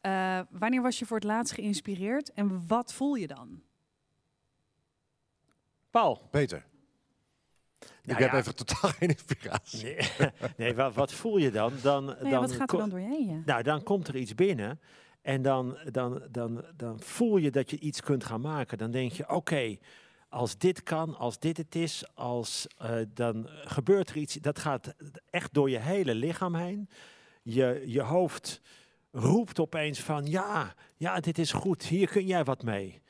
Eh, wanneer was je voor het laatst geïnspireerd en wat voel je dan? Paul. Peter. Nou ik heb ja. even totaal geen inspiratie. Nee, nee wat, wat voel je dan? dan, Nee, dan Nou wat gaat er dan door je heen? Ja? Nou, dan komt er iets binnen en dan, dan, dan, dan voel je dat je iets kunt gaan maken. Dan denk je, oké, als dit kan, als dit het is, als, eh, dan gebeurt er iets. Dat gaat echt door je hele lichaam heen. Je, je hoofd roept opeens van, ja, ja, dit is goed, hier kun jij wat mee.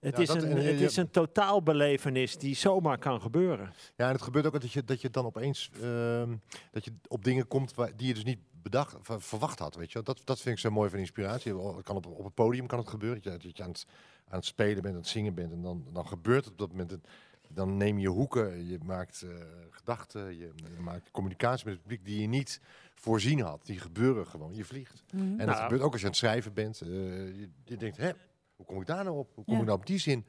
Het, Ja, is, dat- een, en, het is een totaalbelevenis die zomaar kan gebeuren. Ja, en het gebeurt ook dat je, dat je dan opeens ehm, dat je op dingen komt waar, die je dus niet bedacht, verwacht had. Weet je? Dat, dat vind ik zo mooi van inspiratie. Kan op, op het podium kan het gebeuren. Dat je, dat je aan, het, aan het spelen bent, aan het zingen bent. En dan, dan gebeurt het op dat moment. Dan neem je hoeken, je maakt eh, gedachten, je, je maakt communicatie met het publiek die je niet voorzien had. Die gebeuren gewoon. Je vliegt. Mhm. En dat Nou. gebeurt ook als je aan het schrijven bent. Eh, je, je denkt, hè, hoe kom ik daar nou op? Hoe kom Ja. ik nou op die zin?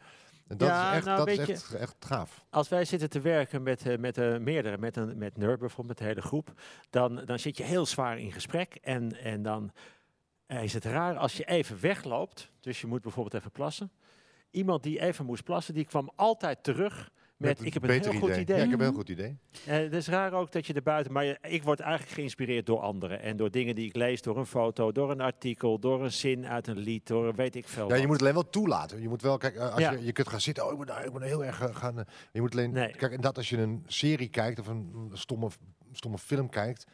En dat Ja, is echt, nou, dat is echt, echt gaaf. Als wij zitten te werken met, eh, met eh, meerdere, met, een, met Nerd bijvoorbeeld, met de hele groep, dan, dan zit je heel zwaar in gesprek. En, en dan is het raar als je even wegloopt, dus je moet bijvoorbeeld even plassen. Iemand die even moest plassen, die kwam altijd terug met, ik heb een heel goed idee. Ja, ik heb een heel Mhm. goed idee. Eh, het is raar ook dat je er buiten, maar ik word eigenlijk geïnspireerd door anderen. En door dingen die ik lees, door een foto, door een artikel, door een zin uit een lied, door een weet ik veel Ja, je moet het alleen wel toelaten. Je moet wel, kijk, eh, als Ja. je, je kunt gaan zitten, oh, ik moet, nou, ik moet heel erg eh, gaan. je moet alleen, Nee. kijk, en dat als je een serie kijkt of een, stomme, stomme film kijkt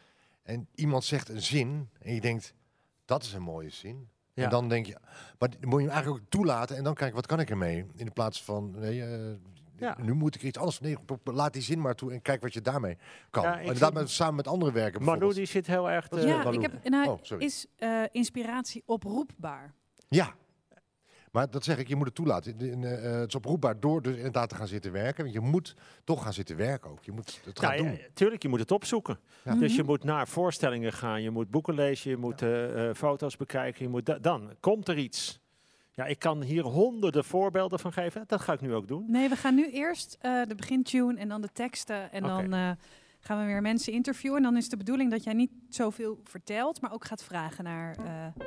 en iemand zegt een zin en je denkt, dat is een mooie zin. Ja. En dan denk je, maar moet je hem eigenlijk ook toelaten en dan kijken, wat kan ik ermee? In de plaats van, nee, Ja. nu moet ik iets anders. Nee, laat die zin maar toe en kijk wat je daarmee kan. Ja, inderdaad met, samen met andere werken Manu die zit heel erg te... Ja, ik heb, nou, Oh, sorry. is eh, inspiratie oproepbaar? Ja. Maar dat zeg ik, je moet het toelaten. En, eh, het is oproepbaar door dus inderdaad te gaan zitten werken. Want je moet toch gaan zitten werken ook. Je moet het gaan Nou, ja, doen. tuurlijk, je moet het opzoeken. Ja. Dus je Mhm. moet naar voorstellingen gaan, je moet boeken lezen, je moet eh, eh, foto's bekijken. Je moet da- dan komt er iets. Ja, ik kan hier honderden voorbeelden van geven. Dat ga ik nu ook doen. Nee, we gaan nu eerst eh, de begintune en dan de teksten. En dan eh, gaan we weer mensen interviewen. En dan is de bedoeling dat jij niet zoveel vertelt, maar ook gaat vragen naar... eh,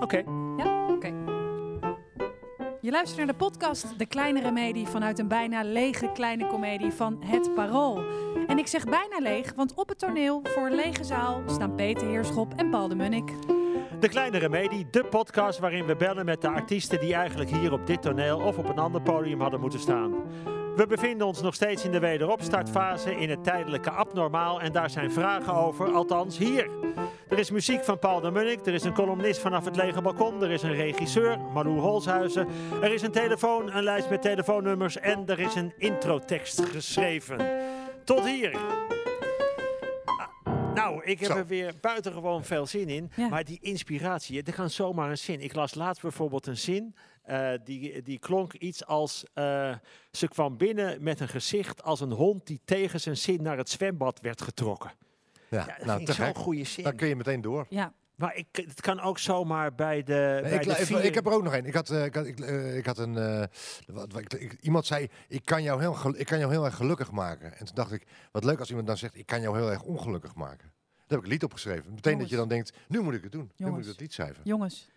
Oké. Ja? Oké. Je luistert naar de podcast De Kleine Remedie vanuit een bijna lege kleine komedie van Het Parool. En ik zeg bijna leeg, want op het toneel voor een lege zaal staan Peter Heerschop en Paul de Munnik. De Kleine Remedie, de podcast waarin we bellen met de artiesten die eigenlijk hier op dit toneel of op een ander podium hadden moeten staan. We bevinden ons nog steeds in de wederopstartfase in het tijdelijke abnormaal en daar zijn vragen over, althans hier. Er is muziek van Paul de Munnik, er is een columnist vanaf het lege balkon, er is een regisseur, Malou Holshuizen, er is een telefoon, een lijst met telefoonnummers en er is een introtekst geschreven. Tot hier. Nou, ik heb Zo. er weer buitengewoon veel zin in. Ja. Maar die inspiratie, er kan zomaar een zin. Ik las laatst bijvoorbeeld een zin. eh, die, die klonk iets als. eh, ze kwam binnen met een gezicht als een hond die tegen zijn zin naar het zwembad werd getrokken. Ja, Ja, dat nou, vind te ik zo'n gek. goede zin. Dan kun je meteen door. Ja, Maar ik, het kan ook zomaar bij de. Nee, bij ik, de ik, vier- ik heb er ook nog een. Ik had, eh, ik had, ik, eh, ik had een. eh, wat, wat, ik- ik- iemand zei: ik kan, jou heel, ik kan jou heel erg gelukkig maken. En toen dacht ik: wat leuk als iemand dan zegt: ik kan jou heel erg ongelukkig maken. Daar heb ik een lied opgeschreven. Meteen dat je dan denkt: nu moet ik het doen. Nu moet Jongens. ik dat lied schrijven. jongens.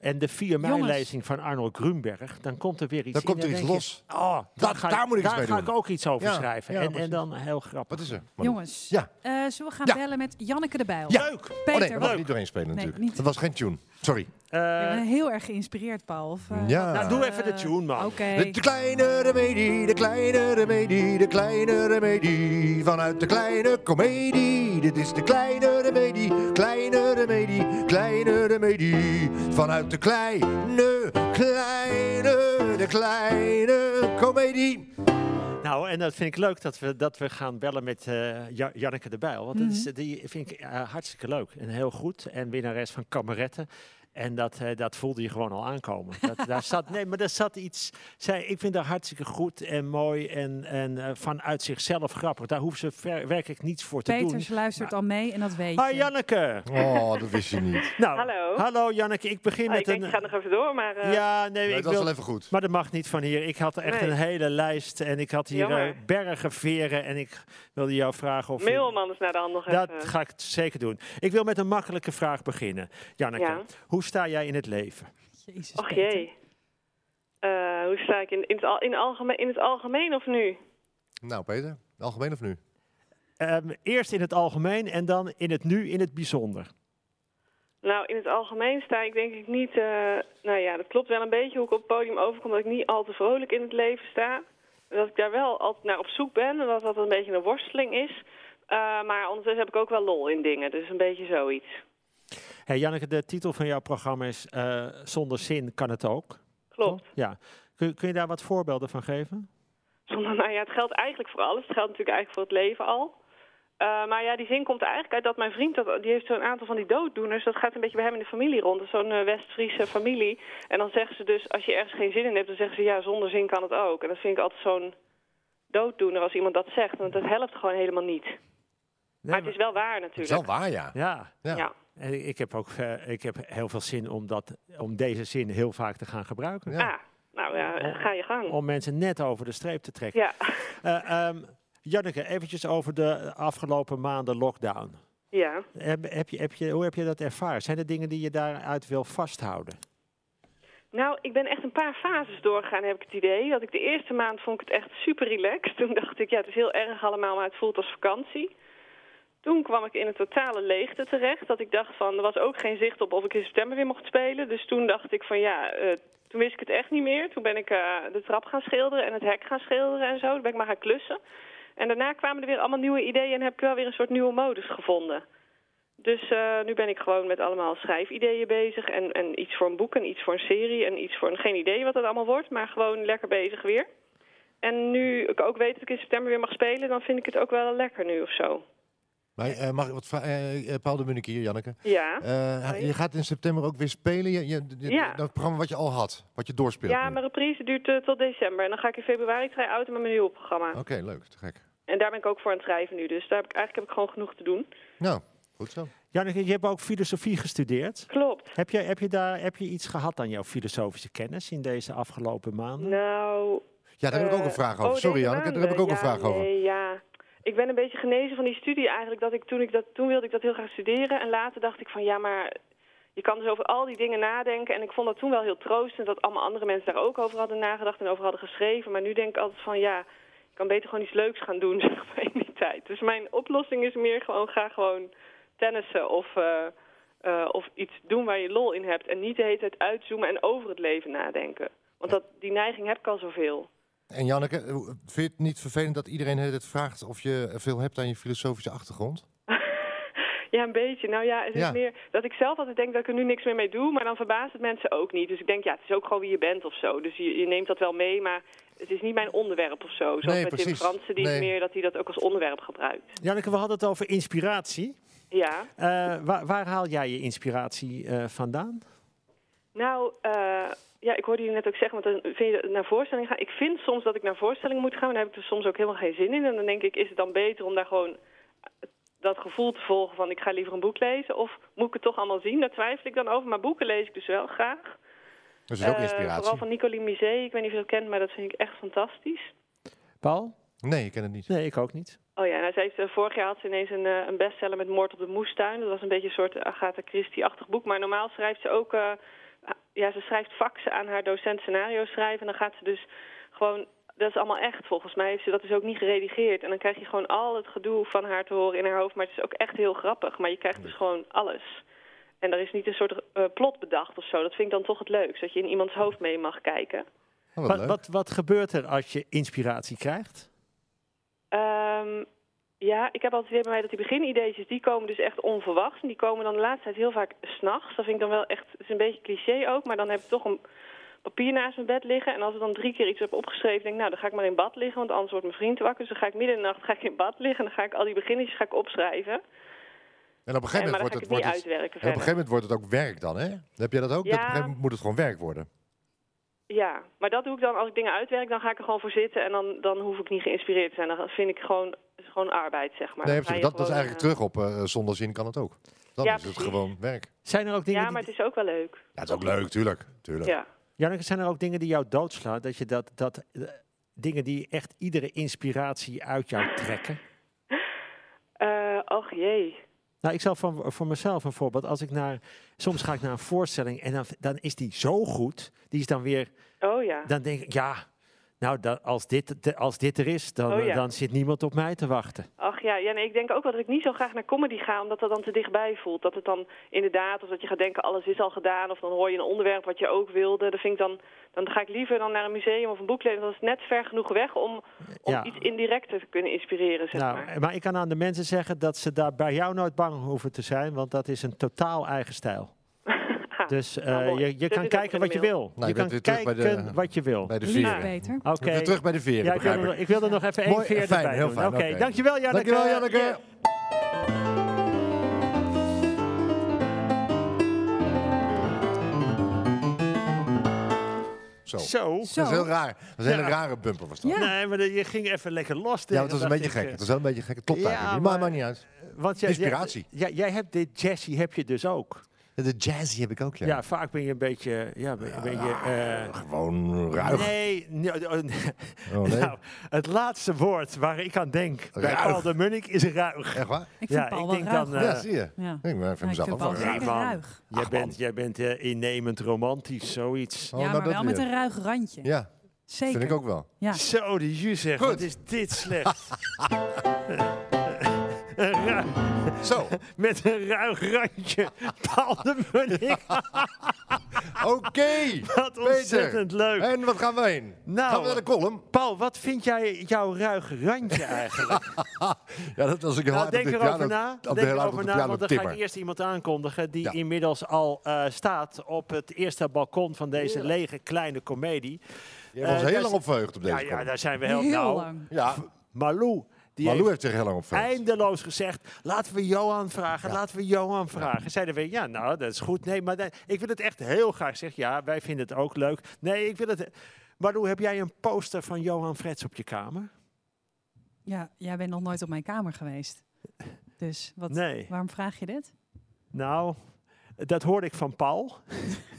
En de 4 Jongens. mei-lezing van Arnold Grunberg, dan komt er weer iets Dan in komt er en iets denk je, los. oh, Dat- daar, ga, daar moet ik iets daar mee ga doen. ik ook iets over Ja, schrijven. ja, en, en precies. dan heel grappig. Wat is er? Manu? Jongens, Ja. eh, zullen we gaan Ja. bellen met Janneke de Bijl? Ja. Leuk! Peter, oh nee, dat wat- mag ik niet doorheen spelen Nee, natuurlijk. niet. Dat was geen tune. Sorry. Eh, Ik ben heel erg geïnspireerd, Paul. Of, eh, Ja. nou, doe even de eh, tune, man. Oké. De, de kleine remedie, de kleine remedie, de kleine remedie. Vanuit de kleine komedie. Dit is de kleine remedie, kleine remedie, kleine remedie. Vanuit de kleine, kleine, de kleine komedie. Nou, en dat vind ik leuk dat we, dat we gaan bellen met eh, Ja- Janneke de Bijl. Want dat is, Mhm. die vind ik eh, hartstikke leuk en heel goed. En winnares van Kameretten. En dat, eh, dat voelde je gewoon al aankomen. Dat, daar zat, nee, maar daar zat iets. Zij, ik vind dat hartstikke goed en mooi en, en eh, vanuit zichzelf grappig. Daar hoeft ze ver- werkelijk niets voor te doen. Peters luistert al mee en dat weet je. Hi Janneke. Oh, dat wist je niet. Nou, Hallo. Hallo Janneke, ik begin Oh, met ik denk, een. ik ga nog even door, maar... eh, ja, nee, Nee, ik dat was wil. wel even goed. Maar dat mag niet van hier. Ik had echt Nee. een hele lijst en ik had hier bergen veren en ik wilde jou vragen of. je- mail hem anders naar de hand nog dat even. ga ik zeker doen. Ik wil met een makkelijke vraag beginnen. Janneke, Ja. hoe sta jij in het leven? Jezus, Och jee. Eh, hoe sta ik in, in, het, al, in, algemeen, in het algemeen of nu? Nou, Peter, algemeen of nu? Ehm, eerst in het algemeen en dan in het nu in het bijzonder. Nou, in het algemeen sta ik denk ik niet... eh, nou ja, dat klopt wel een beetje hoe ik op het podium overkom... dat ik niet al te vrolijk in het leven sta. Dat ik daar wel altijd naar op zoek ben en dat dat een beetje een worsteling is. Eh, maar ondertussen heb ik ook wel lol in dingen, dus een beetje zoiets. Hey Janneke, de titel van jouw programma is eh, Zonder zin kan het ook. Klopt. Ja. Kun, kun je daar wat voorbeelden van geven? Zonder, nou ja, het geldt eigenlijk voor alles. Het geldt natuurlijk eigenlijk voor het leven al. Eh, maar ja, die zin komt er eigenlijk uit dat mijn vriend, dat, die heeft zo'n aantal van die dooddoeners. Dat gaat een beetje bij hem in de familie rond. Dat is zo'n eh, West-Friese familie. En dan zeggen ze dus, als je ergens geen zin in hebt, dan zeggen ze ja, zonder zin kan het ook. En dat vind ik altijd zo'n dooddoener als iemand dat zegt. Want dat helpt gewoon helemaal niet. Nee, maar het is wel waar Het is natuurlijk. wel waar, ja. Ja, Ja. Ja. En ik heb ook eh, ik heb heel veel zin om, dat, om deze zin heel vaak te gaan gebruiken. Ja. Ah, nou ja, ga je gang. Om mensen net over de streep te trekken. Ja, Eh, ehm, Janneke, eventjes over de afgelopen maanden lockdown. ja. Heb, heb je, heb je, hoe heb je dat ervaren? Zijn er dingen die je daaruit wil vasthouden? Nou, ik ben echt een paar fases doorgegaan, heb ik het idee. Dat ik de eerste maand vond ik het echt super relaxed. Toen dacht ik, ja, het is heel erg allemaal, maar het voelt als vakantie. Toen kwam ik in een totale leegte terecht. Dat ik dacht van, er was ook geen zicht op of ik in september weer mocht spelen. Dus toen dacht ik van, ja, eh, toen wist ik het echt niet meer. Toen ben ik eh, de trap gaan schilderen en het hek gaan schilderen en zo. Toen ben ik maar gaan klussen. En daarna kwamen er weer allemaal nieuwe ideeën en heb ik wel weer een soort nieuwe modus gevonden. Dus eh, nu ben ik gewoon met allemaal schrijfideeën bezig. En, en iets voor een boek en iets voor een serie en iets voor een, geen idee wat het allemaal wordt. Maar gewoon lekker bezig weer. En nu ik ook weet dat ik in september weer mag spelen, dan vind ik het ook wel lekker nu of zo. Maar eh, mag ik wat vragen? Eh, eh, Paul de Munnik hier, Janneke. Ja. Eh, je gaat in september ook weer spelen. Je, je, je- Ja. Dat programma wat je al had, wat je doorspeelt. Ja, nu. mijn reprise duurt tot december. En dan ga ik in februari try-outen met mijn nieuwe programma. Oké, leuk. Te gek. En daar ben ik ook voor aan het schrijven nu. Dus daar heb ik, eigenlijk heb ik gewoon genoeg te doen. Nou, goed zo. Janneke, je hebt ook filosofie gestudeerd. Klopt. Heb je, heb, je daar, heb je iets gehad aan jouw filosofische kennis in deze afgelopen maanden? Nou, Ja, daar heb ik ook een vraag oh, over. Sorry deze Janneke, daar heb ik ook een vraag over. Nee, ja. Ik ben een beetje genezen van die studie eigenlijk. Dat ik, toen, ik dat, toen wilde ik dat heel graag studeren. En later dacht ik van ja, maar je kan dus over al die dingen nadenken. En ik vond dat toen wel heel troostend dat allemaal andere mensen daar ook over hadden nagedacht en over hadden geschreven. Maar nu denk ik altijd van ja, je kan beter gewoon iets leuks gaan doen zeg maar, in die tijd. Dus mijn oplossing is meer gewoon ga gewoon tennissen of, eh, eh, of iets doen waar je lol in hebt. En niet de hele tijd uitzoomen en over het leven nadenken. Want dat, die neiging heb ik al zoveel. En Janneke, eh, vind je het niet vervelend dat iedereen het vraagt of je veel hebt aan je filosofische achtergrond? Ja, een beetje. Nou ja, het is Ja. meer dat ik zelf altijd denk dat ik er nu niks meer mee doe, maar dan verbaast het mensen ook niet. Dus ik denk, ja, het is ook gewoon wie je bent of zo. Dus je, je neemt dat wel mee, maar het is niet mijn onderwerp of zo. Zoals Nee, met Tim precies. Fransen, die Nee. meer dat hij dat ook als onderwerp gebruikt. Janneke, we hadden het over inspiratie. Ja. Eh, waar, waar haal jij je inspiratie eh, vandaan? Nou, eh, ja, ik hoorde jullie net ook zeggen, want dan vind je naar voorstellingen gaan. Ik vind soms dat ik naar voorstellingen moet gaan, maar daar heb ik er soms ook helemaal geen zin in. En dan denk ik, is het dan beter om daar gewoon dat gevoel te volgen van ik ga liever een boek lezen? Of moet ik het toch allemaal zien? Daar twijfel ik dan over. Maar boeken lees ik dus wel graag. Dat is ook Eh, inspiratie. Vooral van Nicolie Misé. Ik weet niet of je dat kent, maar dat vind ik echt fantastisch. Paul? Nee, ik ken het niet. Nee, ik ook niet. Oh ja, nou, ze heeft, eh, vorig jaar had ze ineens een, eh, een bestseller met Moord op de Moestuin. Dat was een beetje een soort Agatha Christie-achtig boek. Maar normaal schrijft ze ook... ja, ze schrijft faxen aan haar docent scenario schrijven. En dan gaat ze dus gewoon... Dat is allemaal echt, volgens mij heeft ze dat dus ook niet geredigeerd. En dan krijg je gewoon al het gedoe van haar te horen in haar hoofd. Maar het is ook echt heel grappig. Maar je krijgt dus gewoon alles. En er is niet een soort eh, plot bedacht of zo. Dat vind ik dan toch het leukst. Dat je in iemands hoofd mee mag kijken. Oh, wat wat, wat gebeurt er als je inspiratie krijgt? Ehm, ja, ik heb altijd idee bij mij dat die beginideetjes, die komen dus echt onverwachts. En die komen dan de laatste tijd heel vaak s'nachts. Dat vind ik dan wel echt, het is een beetje cliché ook, maar dan heb ik toch een papier naast mijn bed liggen. En als ik dan drie keer iets heb opgeschreven, denk ik, nou, dan ga ik maar in bad liggen, want anders wordt mijn vriend wakker. Dus dan ga ik midden in de nacht ga ik in bad liggen en dan ga ik al die beginnetjes ga ik opschrijven. En op een gegeven En, maar moment wordt het, het wordt niet het, uitwerken en op een gegeven moment wordt het ook werk dan, hè? Heb jij dat ook? Dat op een gegeven moment moet het gewoon werk worden. Ja, maar dat doe ik dan als ik dingen uitwerk, dan ga ik er gewoon voor zitten en dan, dan hoef ik niet geïnspireerd te zijn. Dan vind ik gewoon, gewoon arbeid, zeg maar. nee, precies. dat, dat is eigenlijk eh, terug op eh, zonder zin kan het ook. Dan Ja, is het precies. gewoon werk. Zijn er ook dingen Ja, maar die, het is ook wel leuk. Ja, het is ook leuk, tuurlijk. tuurlijk. Ja. Janneke, zijn er ook dingen die jou doodslaan? Dat je dat, dat eh, dingen die echt iedere inspiratie uit jou trekken? Eh, och jee. Nou, ik zal van, voor mezelf een voorbeeld. Als ik naar, soms ga ik naar een voorstelling en dan, dan is die zo goed. Die is dan weer, Oh ja. dan denk ik, ja, nou, dat, als, dit, als dit er is, dan, Oh ja. dan zit niemand op mij te wachten. Ach ja, ja nee, ik denk ook wel dat ik niet zo graag naar comedy ga, omdat dat dan te dichtbij voelt. Dat het dan inderdaad, of dat je gaat denken, alles is al gedaan, of dan hoor je een onderwerp wat je ook wilde. Dat vind ik dan, dan ga ik liever dan naar een museum of een boeklezing. Dat is net ver genoeg weg om, om Ja. iets indirecter te kunnen inspireren, zeg Nou, maar. maar ik kan aan de mensen zeggen dat ze daar bij jou nooit bang hoeven te zijn, want dat is een totaal eigen stijl. Dus eh, nou, je, je kan kijken wat je wil. Nou, je kan bent weer terug bij kijken de- wat je wil. Bij de. Oké. Je bent weer terug bij de veren, Ja, ik, ik. ik wilde nog even één veer fijn, erbij heel doen. fijn, Oké, dankjewel Janneke. Dankjewel, Janneke. Zo. Zo. Dat is Zo. heel raar. Dat is een hele rare bumper was dat. Ja. Nee, maar de- je ging even lekker los. Ja, het was een beetje ik, gek. eh, Het was wel een beetje gek. Het klopt Ja, eigenlijk niet. Maar maar- maakt niet uit. Want jij, Inspiratie. Jij, jij hebt dit jazzy heb je dus ook. De jazzy heb ik ook, ja. Ja, vaak ben je een beetje... Ja, ben, ben je, eh, Gewoon ruig. Nee, nee, oh, nee. Oh, nee. Nou, het laatste woord waar ik aan denk bij Ruig. Paul de Munnik is ruig. Echt waar? Ik vind Ja, Paul ik wel denk ruig. dan, eh, ja, zie je. ja. Ik ik mezelf vind ook wel man. ruig. Jij Ach, bent, jij bent eh, innemend romantisch, zoiets. Oh, ja, nou, maar wel met een ruig randje. Ja, Zeker. vind ik ook wel. Ja. Zo, die jus zegt, wat is dit slecht. Een Zo, Met een ruig randje. Paul de Munnik, oké. wat ontzettend leuk. En wat gaan we heen? Nou, gaan we naar de column? Paul, wat vind jij jouw ruig randje eigenlijk? Ja, dat was ik heel Nou, denk erover na. Denk erover de na, want dan ga ik eerst iemand aankondigen die Ja. inmiddels al eh, staat op het eerste balkon van deze lege kleine komedie. Je hebt ons Eh, heel lang op verheugd op deze Ja, ja, daar zijn we heel, Heel nou, lang. Ja, Malou, die Malou heeft zich heel lang op eindeloos gezegd, laten we Johan vragen, Ja. laten we Johan vragen. Zeiden we, ja, nou, dat is goed. Nee, maar ik wil het echt heel graag. Zeg, ja, wij vinden het ook leuk. Nee, ik wil het... Malou, heb jij een poster van Johan Frets op je kamer? Ja, jij bent nog nooit op mijn kamer geweest. Dus wat, Nee. waarom vraag je dit? Nou, dat hoorde ik van Paul.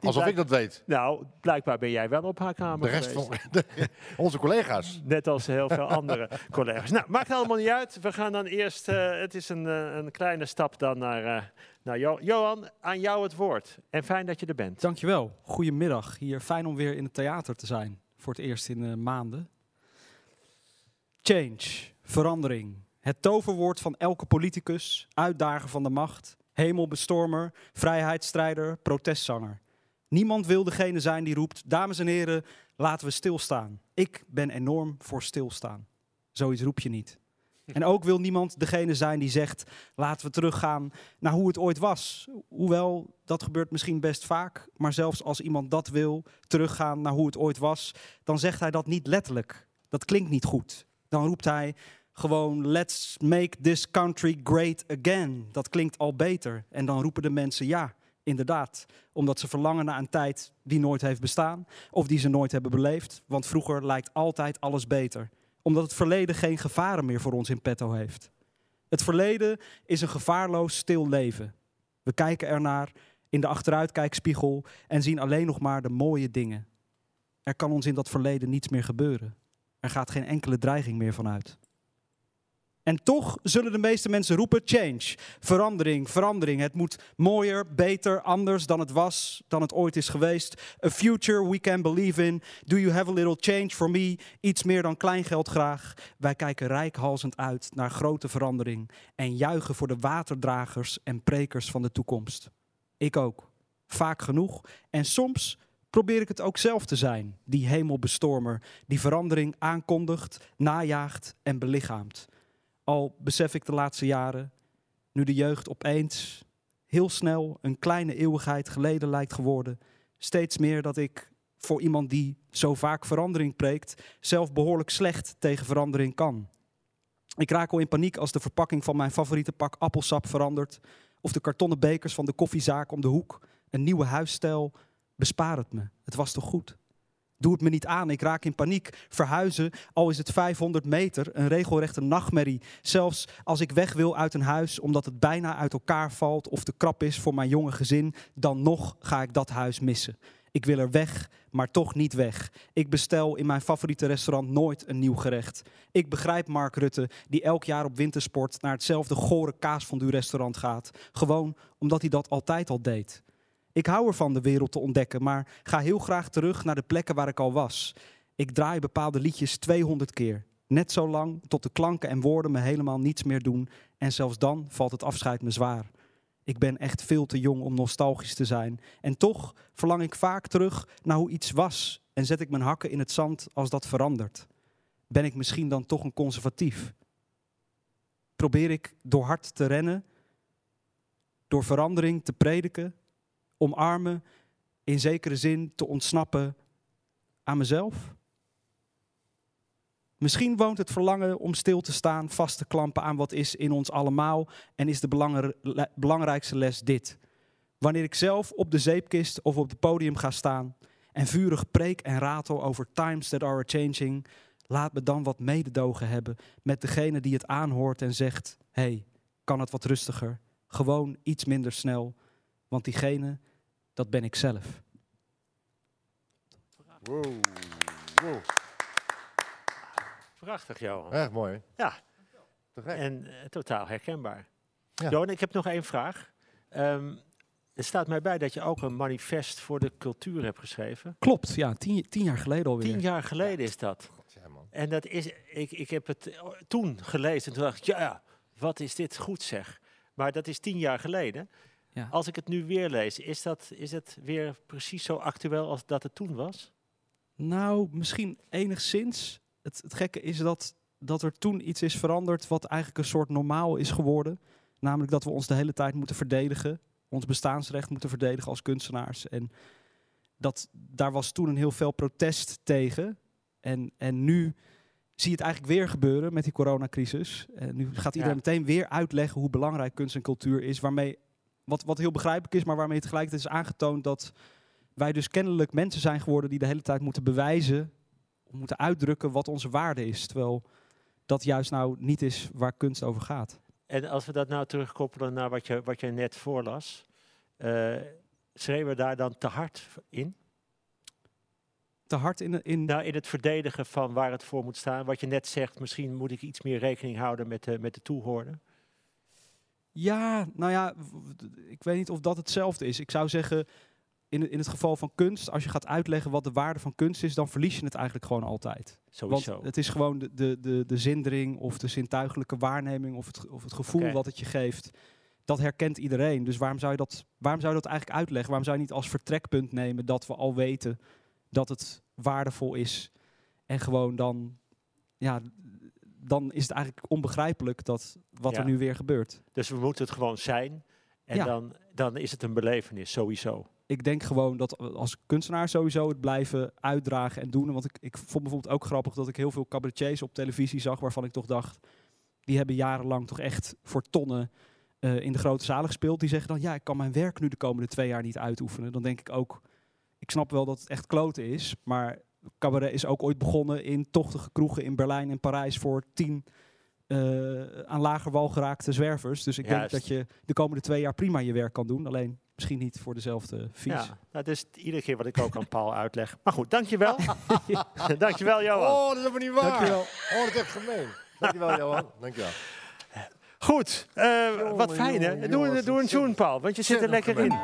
Alsof ik dat weet. Nou, blijkbaar ben jij wel op haar kamer De rest geweest. van de- onze collega's. Net als heel veel andere collega's. Nou, maakt allemaal niet uit. We gaan dan eerst, eh, het is een, eh, een kleine stap dan naar, eh, naar Jo- Johan. Aan jou het woord. En fijn dat je er bent. Dankjewel. Goedemiddag. Hier fijn om weer in het theater te zijn. Voor het eerst in maanden. Change, verandering. Het toverwoord van elke politicus, uitdager van de macht, hemelbestormer, vrijheidsstrijder, protestzanger. Niemand wil degene zijn die roept, dames en heren, laten we stilstaan. Ik ben enorm voor stilstaan. Zoiets roep je niet. En ook wil niemand degene zijn die zegt, laten we teruggaan naar hoe het ooit was. Hoewel, dat gebeurt misschien best vaak. Maar zelfs als iemand dat wil, teruggaan naar hoe het ooit was, dan zegt hij dat niet letterlijk. Dat klinkt niet goed. Dan roept hij gewoon, let's make this country great again. Dat klinkt al beter. En dan roepen de mensen ja, inderdaad. Omdat ze verlangen naar een tijd die nooit heeft bestaan. Of die ze nooit hebben beleefd. Want vroeger lijkt altijd alles beter. Omdat het verleden geen gevaren meer voor ons in petto heeft. Het verleden is een gevaarloos stil leven. We kijken ernaar in de achteruitkijkspiegel en zien alleen nog maar de mooie dingen. Er kan ons in dat verleden niets meer gebeuren. Er gaat geen enkele dreiging meer vanuit. En toch zullen de meeste mensen roepen: change, verandering, verandering. Het moet mooier, beter, anders dan het was, dan het ooit is geweest. A future we can believe in. Do you have a little change for me? Iets meer dan kleingeld graag. Wij kijken rijkhalsend uit naar grote verandering en juichen voor de waterdragers en prekers van de toekomst. Ik ook. Vaak genoeg. En soms probeer ik het ook zelf te zijn, die hemelbestormer, die verandering aankondigt, najaagt en belichaamt. Al besef ik de laatste jaren, nu de jeugd opeens heel snel een kleine eeuwigheid geleden lijkt geworden, steeds meer dat ik voor iemand die zo vaak verandering preekt, zelf behoorlijk slecht tegen verandering kan. Ik raak al in paniek als de verpakking van mijn favoriete pak appelsap verandert. Of de kartonnen bekers van de koffiezaak om de hoek. Een nieuwe huisstijl. Bespaar het me. Het was toch goed? Doe het me niet aan. Ik raak in paniek. Verhuizen, al is het 500 meter, een regelrechte nachtmerrie. Zelfs als ik weg wil uit een huis omdat het bijna uit elkaar valt of te krap is voor mijn jonge gezin, dan nog ga ik dat huis missen. Ik wil er weg, maar toch niet weg. Ik bestel in mijn favoriete restaurant nooit een nieuw gerecht. Ik begrijp Mark Rutte, die elk jaar op wintersport naar hetzelfde gore kaasfondue restaurant gaat. Gewoon omdat hij dat altijd al deed. Ik hou ervan de wereld te ontdekken, maar ga heel graag terug naar de plekken waar ik al was. Ik draai bepaalde liedjes 200 keer. Net zo lang tot de klanken en woorden me helemaal niets meer doen. En zelfs dan valt het afscheid me zwaar. Ik ben echt veel te jong om nostalgisch te zijn. En toch verlang ik vaak terug naar hoe iets was. En zet ik mijn hakken in het zand als dat verandert. Ben ik misschien dan toch een conservatief? Probeer ik door hard te rennen, door verandering te prediken, omarmen, in zekere zin te ontsnappen aan mezelf? Misschien woont het verlangen om stil te staan, vast te klampen aan wat is in ons allemaal en is de belangrijkste les dit. Wanneer ik zelf op de zeepkist of op het podium ga staan en vurig preek en ratel over times that are changing, laat me dan wat mededogen hebben met degene die het aanhoort en zegt: hey, kan het wat rustiger? Gewoon iets minder snel, want diegene, dat ben ik zelf. Wow. wow. Prachtig, Johan. Echt mooi. Ja. Te gek. En eh, totaal herkenbaar. Ja. Johan, ik heb nog één vraag. Ehm, er staat mij bij dat je ook een manifest voor de cultuur hebt geschreven. Klopt, ja, tien, tien jaar geleden alweer. Tien jaar geleden is dat. Ja, man. En dat is, ik, ik heb het eh, toen gelezen en toen dacht ik, ja, ja, wat is dit goed zeg. Maar dat is tien jaar geleden. Ja. Als ik het nu weer lees, is, dat, is het weer precies zo actueel als dat het toen was? Nou, misschien enigszins. Het, het gekke is dat, dat er toen iets is veranderd wat eigenlijk een soort normaal is geworden. Namelijk dat we ons de hele tijd moeten verdedigen. Ons bestaansrecht moeten verdedigen als kunstenaars. En dat, daar was toen een heel veel protest tegen. En, en nu zie je het eigenlijk weer gebeuren met die coronacrisis. En nu gaat iedereen Ja. meteen weer uitleggen hoe belangrijk kunst en cultuur is. Waarmee, wat, wat heel begrijpelijk is, maar waarmee het tegelijkertijd is aangetoond dat wij dus kennelijk mensen zijn geworden die de hele tijd moeten bewijzen, moeten uitdrukken wat onze waarde is. Terwijl dat juist nou niet is waar kunst over gaat. En als we dat nou terugkoppelen naar wat je, wat je net voorlas, eh schreeuwen we daar dan te hard in? Te hard in, in Nou, in het verdedigen van waar het voor moet staan. Wat je net zegt, misschien moet ik iets meer rekening houden met de, met de toehoorder. Ja, nou ja, ik weet niet of dat hetzelfde is. Ik zou zeggen, in, het- in het geval van kunst, als je gaat uitleggen wat de waarde van kunst is, dan verlies je het eigenlijk gewoon altijd. Sowieso. Want het is gewoon de, de, de, de zindering of de zintuigelijke waarneming of het, of het gevoel Oké. wat het je geeft. Dat herkent iedereen. Dus waarom zou, je dat, waarom zou je dat eigenlijk uitleggen? Waarom zou je niet als vertrekpunt nemen dat we al weten dat het waardevol is? En gewoon dan, ja, dan is het eigenlijk onbegrijpelijk dat wat Ja. er nu weer gebeurt. Dus we moeten het gewoon zijn. En Ja. dan, dan is het een belevenis, sowieso. ik denk gewoon dat als kunstenaar sowieso het blijven uitdragen en doen. Want ik, ik vond bijvoorbeeld ook grappig dat ik heel veel cabaretiers op televisie zag waarvan ik toch dacht, die hebben jarenlang toch echt voor tonnen eh, in de grote zalen gespeeld. Die zeggen dan, ja, ik kan mijn werk nu de komende twee jaar niet uitoefenen. Dan denk ik ook, ik snap wel dat het echt kloten is, maar cabaret is ook ooit begonnen in tochtige kroegen in Berlijn en Parijs voor tien eh, aan lager wal geraakte zwervers. Dus ik denk dat je de komende twee jaar prima je werk kan doen. Alleen misschien niet voor dezelfde fees. Ja, dat is iedere keer wat ik ook aan Paul uitleg. Maar goed, dankjewel. dankjewel, Johan. Oh, dat is helemaal niet waar. Dankjewel. Oh, dat is echt gemeen. Dankjewel, Johan. Dankjewel. Goed, eh, wat fijn hè. Doe, jongen, een- doe een wat tune, Paul, want je zit er lekker in.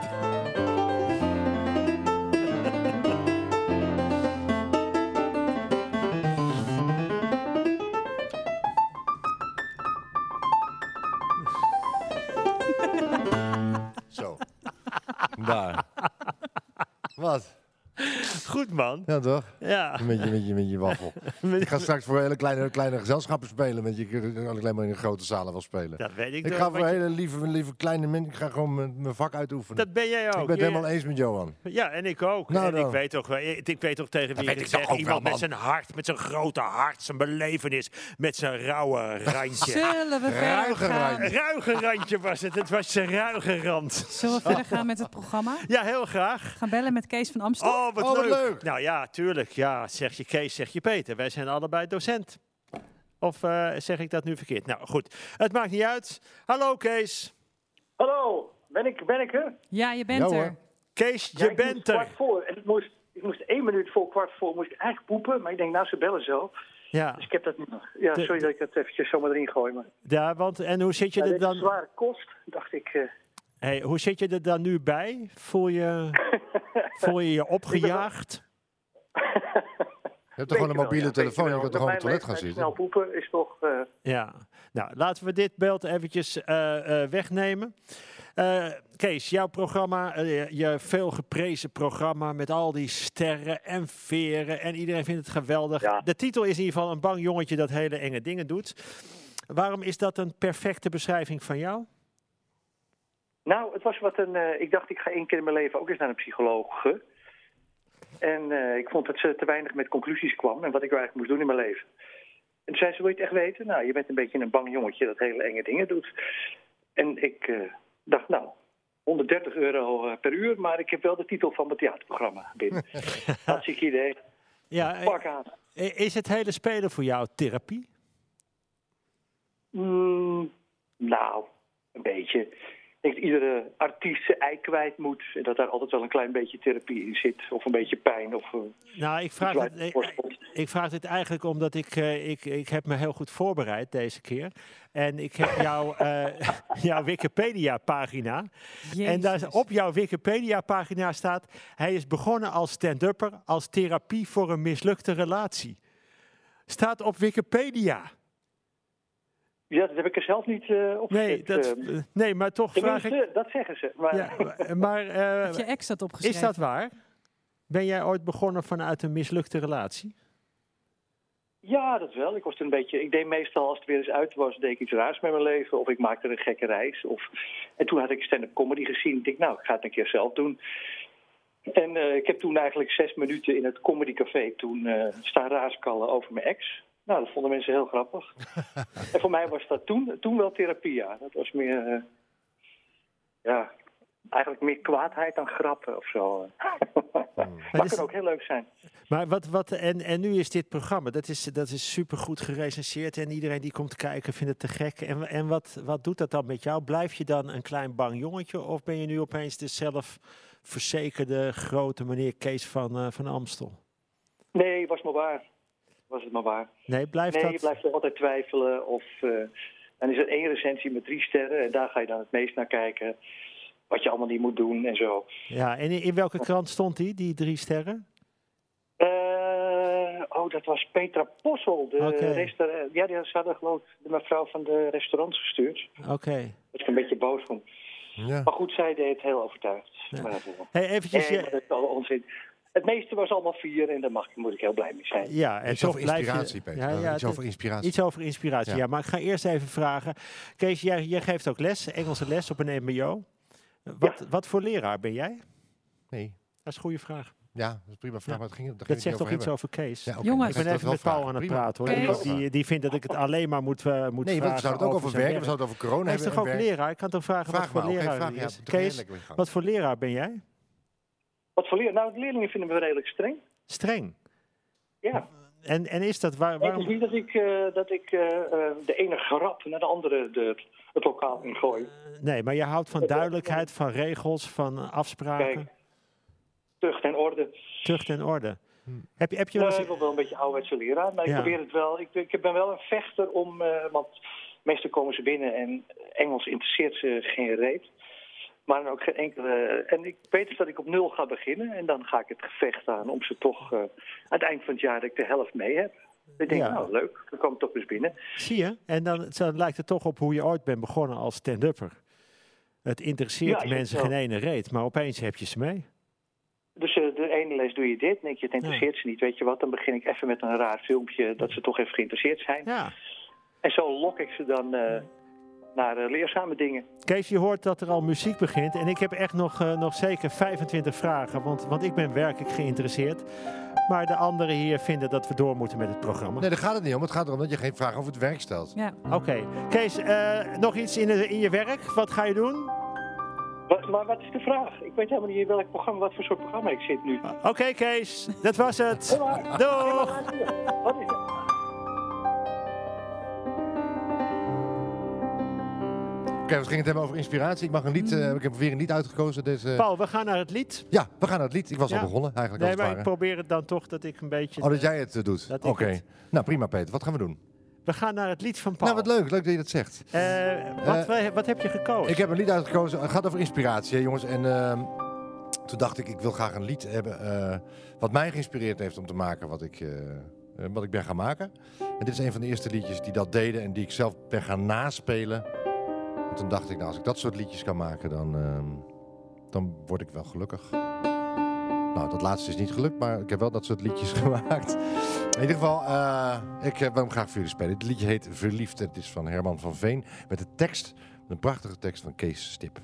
Zo. Man. Ja, toch? Ja. Met je, met je, met je waffel. Ik ga straks voor hele kleine, kleine gezelschappen spelen. Met je, ik alleen maar in de grote zalen wil spelen. Dat weet ik Ik ga want voor je- hele lieve, lieve kleine mensen. Ik ga gewoon mijn, mijn vak uitoefenen. Dat ben jij ook. ik ben het helemaal eens met Johan. Ja, en ik ook. Nou en ik weet, toch, wel- ik, weet toch tegen wie ik zeg. Iemand wel, met zijn hart, met zijn grote hart, zijn belevenis, met zijn rauwe randje. Zullen we verder Ruige gaan? randje. ruige randje was het. Het was zijn ruige rand. Zullen we verder gaan met het programma? Ja, heel graag. Gaan bellen met Kees van Amstel? Oh, wat, Oh, wat leuk. leuk. Nou ja, tuurlijk. Ja, zeg je Kees, zeg je Peter. Wij zijn allebei docent. Of eh, zeg ik dat nu verkeerd? Nou goed, het maakt niet uit. Hallo Kees. Hallo, ben ik, ben ik er? Ja, je bent Ja, er. Kees, je ik bent moest er. kwart voor. En het moest, ik moest één minuut voor kwart voor moest ik eigenlijk poepen. Maar ik denk, nou, ze bellen zo. Ja, Dus ik heb dat niet nog. Ja, De- sorry dat ik dat eventjes zomaar erin gooi. Maar ja, want en hoe zit je ja, er dan? zware kost, dacht ik. eh, Hey, hoe zit je er dan nu bij? Voel je voel je, je opgejaagd? Je hebt toch gewoon een mobiele telefoon. Je kan toch gewoon op het toilet gaan zitten. Snel poepen is toch... eh, Ja, nou laten we dit beeld eventjes eh, eh, wegnemen. Eh, Kees, jouw programma, je veel geprezen programma met al die sterren en veren en iedereen vindt het geweldig. Ja. De titel is in ieder geval een bang jongetje dat hele enge dingen doet. Waarom is dat een perfecte beschrijving van jou? Nou, het was wat een. eh, ik dacht, ik ga één keer in mijn leven ook eens naar een psycholoog. En eh, ik vond dat ze te weinig met conclusies kwam en wat ik eigenlijk moest doen in mijn leven. En toen zei ze: Wil je het echt weten? Nou, je bent een beetje een bang jongetje dat hele enge dingen doet. En ik eh, dacht, nou, 130 euro eh, per uur, maar ik heb wel de titel van mijn theaterprogramma binnen. Hartstikke idee. Ja, Pak aan. is het hele spelen voor jou therapie? Mm, nou, een beetje. Ik denk dat iedere artiest zijn ei kwijt moet. En dat daar altijd wel een klein beetje therapie in zit. Of een beetje pijn. Of, eh, Nou, ik vraag, het, ik, vraag dit eigenlijk omdat ik, eh, ik, ik heb me heel goed voorbereid deze keer. En ik heb jouw, eh, jouw Wikipedia-pagina. En daar, op jouw Wikipedia-pagina staat... hij is begonnen als stand-upper als therapie voor een mislukte relatie. Staat op Wikipedia. Ja, dat heb ik er zelf niet uh, op Nee, dat, eh, eh, nee, maar toch vraag ik... dat zeggen ze. Maar Ja, maar eh, Heb je ex dat opgeschreven? is dat waar? Ben jij ooit begonnen vanuit een mislukte relatie? ja, dat wel. Ik, was een beetje, ik deed meestal, als het weer eens uit was, deed ik iets raars met mijn leven. Of ik maakte een gekke reis. Of, en toen had ik stand-up comedy gezien. Ik denk, nou, ik ga het een keer zelf doen. En eh, ik heb toen eigenlijk zes minuten in het comedycafé toen eh staan raaskallen over mijn ex. Nou, dat vonden mensen heel grappig. en voor mij was dat toen, toen wel therapie, ja. Dat was meer, eh, ja, eigenlijk meer kwaadheid dan grappen of zo. Dat is- kan ook heel leuk zijn. Maar wat, wat, en, en nu is dit programma, dat is, dat is supergoed gerecenseerd en iedereen die komt kijken vindt het te gek. En, en wat, wat doet dat dan met jou? Blijf je dan een klein bang jongetje of ben je nu opeens de zelfverzekerde grote meneer Kees van, eh, van Amstel? Nee, was maar waar. Was het maar waar. Nee, blijft Nee, je dat? blijft toch altijd twijfelen. Of eh, dan is er één recensie met drie sterren en daar ga je dan het meest naar kijken. Wat je allemaal niet moet doen en zo. Ja, en in, welke krant stond die, die drie sterren? Eh, oh, dat was Petra Possel. De Oké. restaurant. Ja, die hadden geloof ik de mevrouw van de restaurants gestuurd. Oké. Daar was ik een beetje boos van. Ja. Maar goed, zij deed het heel overtuigd. Ja. Maar dat. Hey, eventjes, je- dat is al onzin. Het meeste was allemaal vier en daar mag, moet ik heel blij mee zijn. ja, en Iets toch over je- inspiratie, Peter. Ja, ja, Iets over inspiratie. Iets over inspiratie, ja. Ja. Maar ik ga eerst even vragen. Kees, jij, jij geeft ook les, Engelse les op een mbo. Wat, wat voor leraar ben jij? Nee. Dat is een goede vraag. Ja, dat is prima vraag. Ja. Maar het ging, Dat het zegt toch iets hebben. over Kees? Ja, Jongens. Ik ben dat even met Paul vragen. aan het praten hoor. Die, die, die vindt dat ik het alleen maar moet, eh moet Nee, we zouden het ook over werken, we zouden het over corona Hij is hebben. toch ook werk. leraar? Ik kan toch vragen Vraag wat voor leraar vraag. Ja, is? Kees, wat voor leraar ben jij? Wat voor leer? Nou, de leerlingen vinden me redelijk streng. Streng. Ja. En, en is dat waar, Nee, het is waarom? niet dat ik, eh, dat ik eh, eh, de ene grap naar de andere de, het lokaal ingooi. Nee, maar je houdt van duidelijkheid, van regels, van afspraken, Kijk, tucht en orde. tucht en orde. Hm. Heb je, heb je wel ik ben wel een beetje ouderwetse leraar, maar Ja. ik probeer het wel. Ik, ik ben wel een vechter om, eh, want meestal komen ze binnen en Engels interesseert ze geen reet. Maar dan ook geen enkele. En ik weet dus dat ik op nul ga beginnen en dan ga ik het gevecht aan om ze toch eh, aan het eind van het jaar dat ik de helft mee heb. Ik denk, Ja. nou leuk, dan kom ik toch eens binnen. Zie je? En dan, dan lijkt het toch op hoe je ooit bent begonnen als stand-upper. Het interesseert Ja, mensen geen ene reet, maar opeens heb je ze mee. Dus eh, de ene les doe je dit, denk je, het interesseert ze niet. Weet je wat, dan begin ik even met een raar filmpje dat ze toch even geïnteresseerd zijn. Ja. En zo lok ik ze dan eh, naar eh, leerzame dingen. Kees, je hoort dat er al muziek begint. En ik heb echt nog, eh, nog zeker 25 vragen. Want, want ik ben werkelijk geïnteresseerd. Maar de anderen hier vinden dat we door moeten met het programma. Nee, daar gaat het niet om. Het gaat erom dat je geen vragen over het werk stelt. Ja. Oké. Kees, eh, nog iets in, in je werk? Wat ga je doen? Wat, maar wat is de vraag? Ik weet helemaal niet in welk programma, wat voor soort programma ik zit nu. Oké, Kees. Dat was het. Doeg. Wat is we gingen het hebben over inspiratie. Ik mag een lied, Mm. eh, ik heb weer een lied uitgekozen. Dus, Paul, we gaan naar het lied. ja, we gaan naar het lied. Ik was Ja. al begonnen eigenlijk Nee, als maar het ik ware. probeer het dan toch dat ik een beetje... Oh, dat jij het eh, doet? Oké. Nou, prima Peter. Wat gaan we doen? We gaan naar het lied van Paul. Nou, wat leuk. Leuk dat je dat zegt. Eh, wat, wat heb je gekozen? Ik heb een lied uitgekozen. Het gaat over inspiratie, hè, jongens. En ehm, toen dacht ik, ik wil graag een lied hebben wat mij geïnspireerd heeft om te maken wat ik, wat ik ben gaan maken. En dit is een van de eerste liedjes die dat deden en die ik zelf ben gaan naspelen. En toen dacht ik, nou, als ik dat soort liedjes kan maken, dan, ehm, dan word ik wel gelukkig. Nou, dat laatste is niet gelukt, maar ik heb wel dat soort liedjes gemaakt. In ieder geval, eh, ik eh, wil hem graag voor jullie spelen. Het liedje heet Verliefd. Het is van Herman van Veen. Met de tekst, een prachtige tekst van Kees Stip.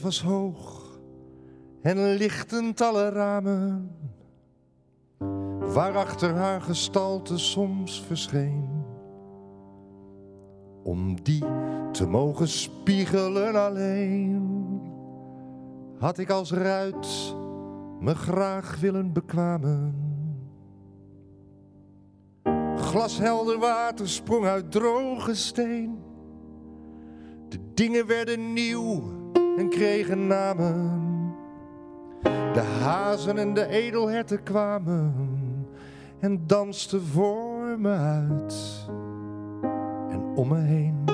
Was hoog en lichtend alle ramen, waarachter haar gestalte soms verscheen. Om die te mogen spiegelen alleen, had ik als ruit me graag willen bekwamen. Glashelder water sprong uit droge steen. De dingen werden nieuw en kregen namen. De hazen en de edelherten kwamen en dansten voor me uit en om me heen.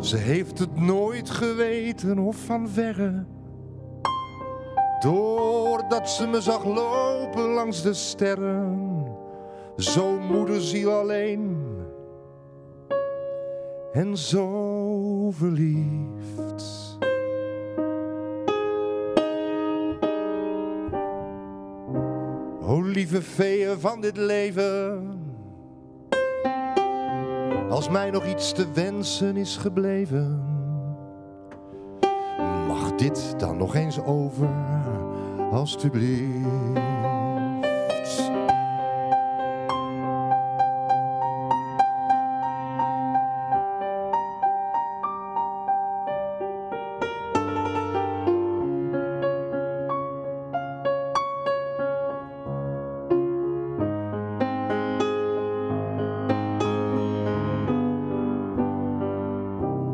Ze heeft het nooit geweten of van verre. Doordat ze me zag lopen langs de sterren, zo moederziel alleen en zo verliefd. O lieve feeën van dit leven, als mij nog iets te wensen is gebleven, mag dit dan nog eens over, alstublieft.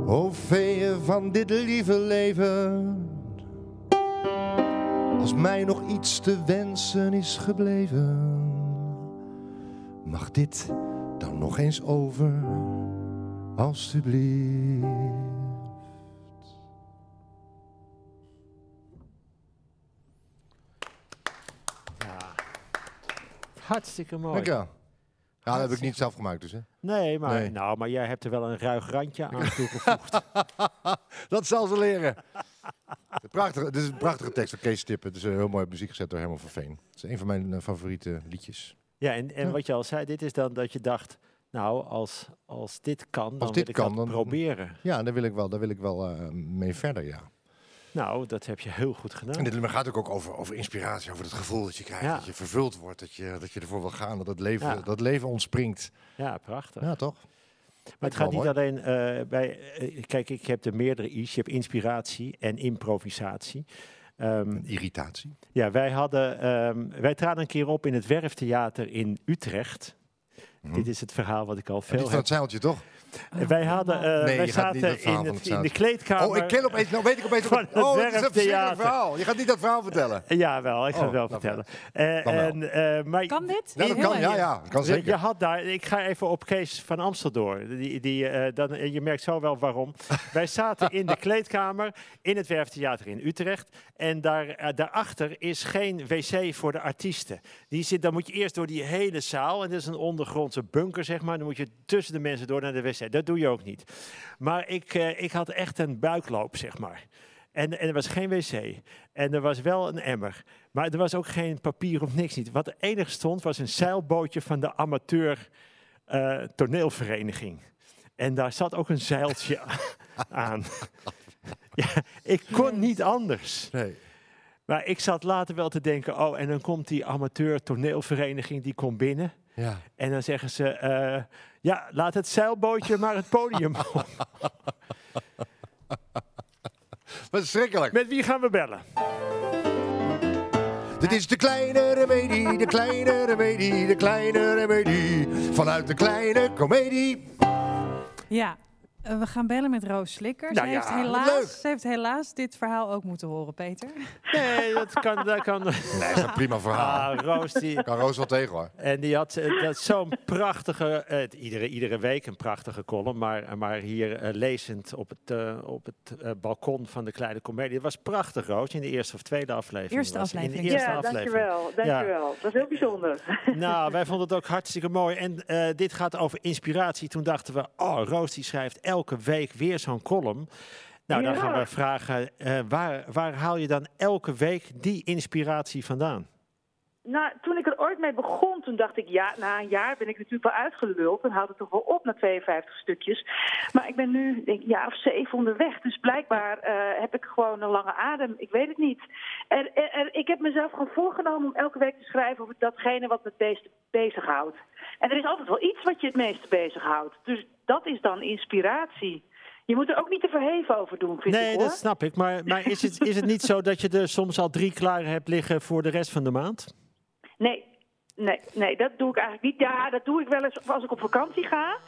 O veeën van dit lieve leven. Als mij nog iets te wensen is gebleven. Mag dit dan nog eens over, alstublieft. Hartstikke mooi. Dankjewel. Ja, dat heb ik niet zelf gemaakt dus, hè. Nee, maar, Nee. Nou, maar jij hebt er wel een ruig randje aan toegevoegd. Dat zal ze leren. Prachtige, dit is een prachtige tekst van Kees Stippen. Het is een heel mooi muziek gezet door Herman van Veen. Het is een van mijn eh, favoriete liedjes. ja, en, en Ja. wat je al zei, dit is dan dat je dacht, nou, als, als dit kan, dan dit wil ik kan, dat dan- proberen. Ja, daar wil ik wel, daar wil ik wel eh, mee verder, ja. Nou, dat heb je heel goed gedaan. En dit nummer gaat ook, ook over, over inspiratie, over het gevoel dat je krijgt. Ja. Dat je vervuld wordt, dat je, dat je ervoor wil gaan, dat het leven, Ja. dat leven ontspringt. Ja, prachtig. Ja, toch? Maar het gaat niet alleen eh, bij. eh, kijk, ik heb er meerdere I's. Je hebt inspiratie en improvisatie. Ehm, Irritatie. ja, wij hadden. ehm, wij traden een keer op in het Werftheater in Utrecht. Mhm. Dit is het verhaal wat ik al Ja, veel Dit van heb. het zeiltje, toch? Wij hadden, eh, Nee, wij je gaat niet dat zaten in, het, in de kleedkamer. Oh, ik ken opeens, nou weet ik opeens... Van het oh, het is een verschrikkelijk verhaal. Je gaat niet dat verhaal vertellen. Ja, wel, ik ga Oh, het wel vertellen. Eh, Dan wel. en, eh, maar Kan dit? Ja, dat kan, ja, ja. Kan Je zeker. had daar, ik ga even op Kees van Amstel door. Die, die, eh, dan, eh, je merkt zo wel waarom. Wij zaten in de kleedkamer in het Werftheater in Utrecht. En daar, eh, daarachter is geen wc voor de artiesten. Die zit, dan moet je eerst door die hele zaal. En dat is een ondergrondse bunker, zeg maar. Dan moet je tussen de mensen door naar de wc. Dat doe je ook niet. Maar ik, eh, ik had echt een buikloop, zeg maar. En, en er was geen wc. En er was wel een emmer. Maar er was ook geen papier of niks niet. Wat er enige stond was een zeilbootje van de amateur eh, toneelvereniging. En daar zat ook een zeiltje aan. ja, ik kon niet anders. Nee. Maar ik zat later wel te denken, oh, en dan komt die amateur toneelvereniging, die komt binnen. Ja. En dan zeggen ze, eh, ja, laat het zeilbootje maar het podium op. Wat schrikkelijk. Met wie gaan we bellen? Dit is de kleine remedie, de kleine remedie, de kleine remedie. Vanuit de kleine komedie. Ja, eh, we gaan bellen met Roos Slikker. Nou ze, heeft ja, helaas, ze heeft helaas dit verhaal ook moeten horen, Peter. Nee, dat kan. Dat kan. Nee, dat is een prima verhaal. Ah, Roos, die, Kan Roos wel tegen hoor. En die had eh, dat zo'n prachtige, eh, iedere, iedere week een prachtige column, maar, maar hier eh, lezend op het, eh, op het eh, balkon van de kleine komedie. Het was prachtig, Roos, in de eerste of tweede aflevering. Eerste was het. In de aflevering. eerste ja, aflevering. dankjewel. Dankjewel. Dat is heel bijzonder. Nou, wij vonden het ook hartstikke mooi. En eh, dit gaat over inspiratie. Toen dachten we, oh, Roos die schrijft elke week weer zo'n column. Nou, dan Ja. gaan we vragen, eh, waar, waar haal je dan elke week die inspiratie vandaan? Nou, toen ik er ooit mee begon, toen dacht ik, ja, na een jaar ben ik natuurlijk wel uitgeluld en houd het toch wel op na 52 stukjes. Maar ik ben nu denk, een jaar of zeven onderweg, dus blijkbaar eh, heb ik gewoon een lange adem. Ik weet het niet. Er, er- er- ik heb mezelf gewoon voorgenomen om elke week te schrijven over datgene wat me het meeste bezighoudt. En er is altijd wel iets wat je het meeste bezighoudt. Dus dat is dan inspiratie. Je moet er ook niet te verheven over doen, vind Nee, ik hoor. dat snap ik. Maar, maar is, het, is het niet zo dat je er soms al drie klaar hebt liggen voor de rest van de maand? Nee, nee, nee, dat doe ik eigenlijk niet. Ja, dat doe ik wel eens als ik op vakantie ga.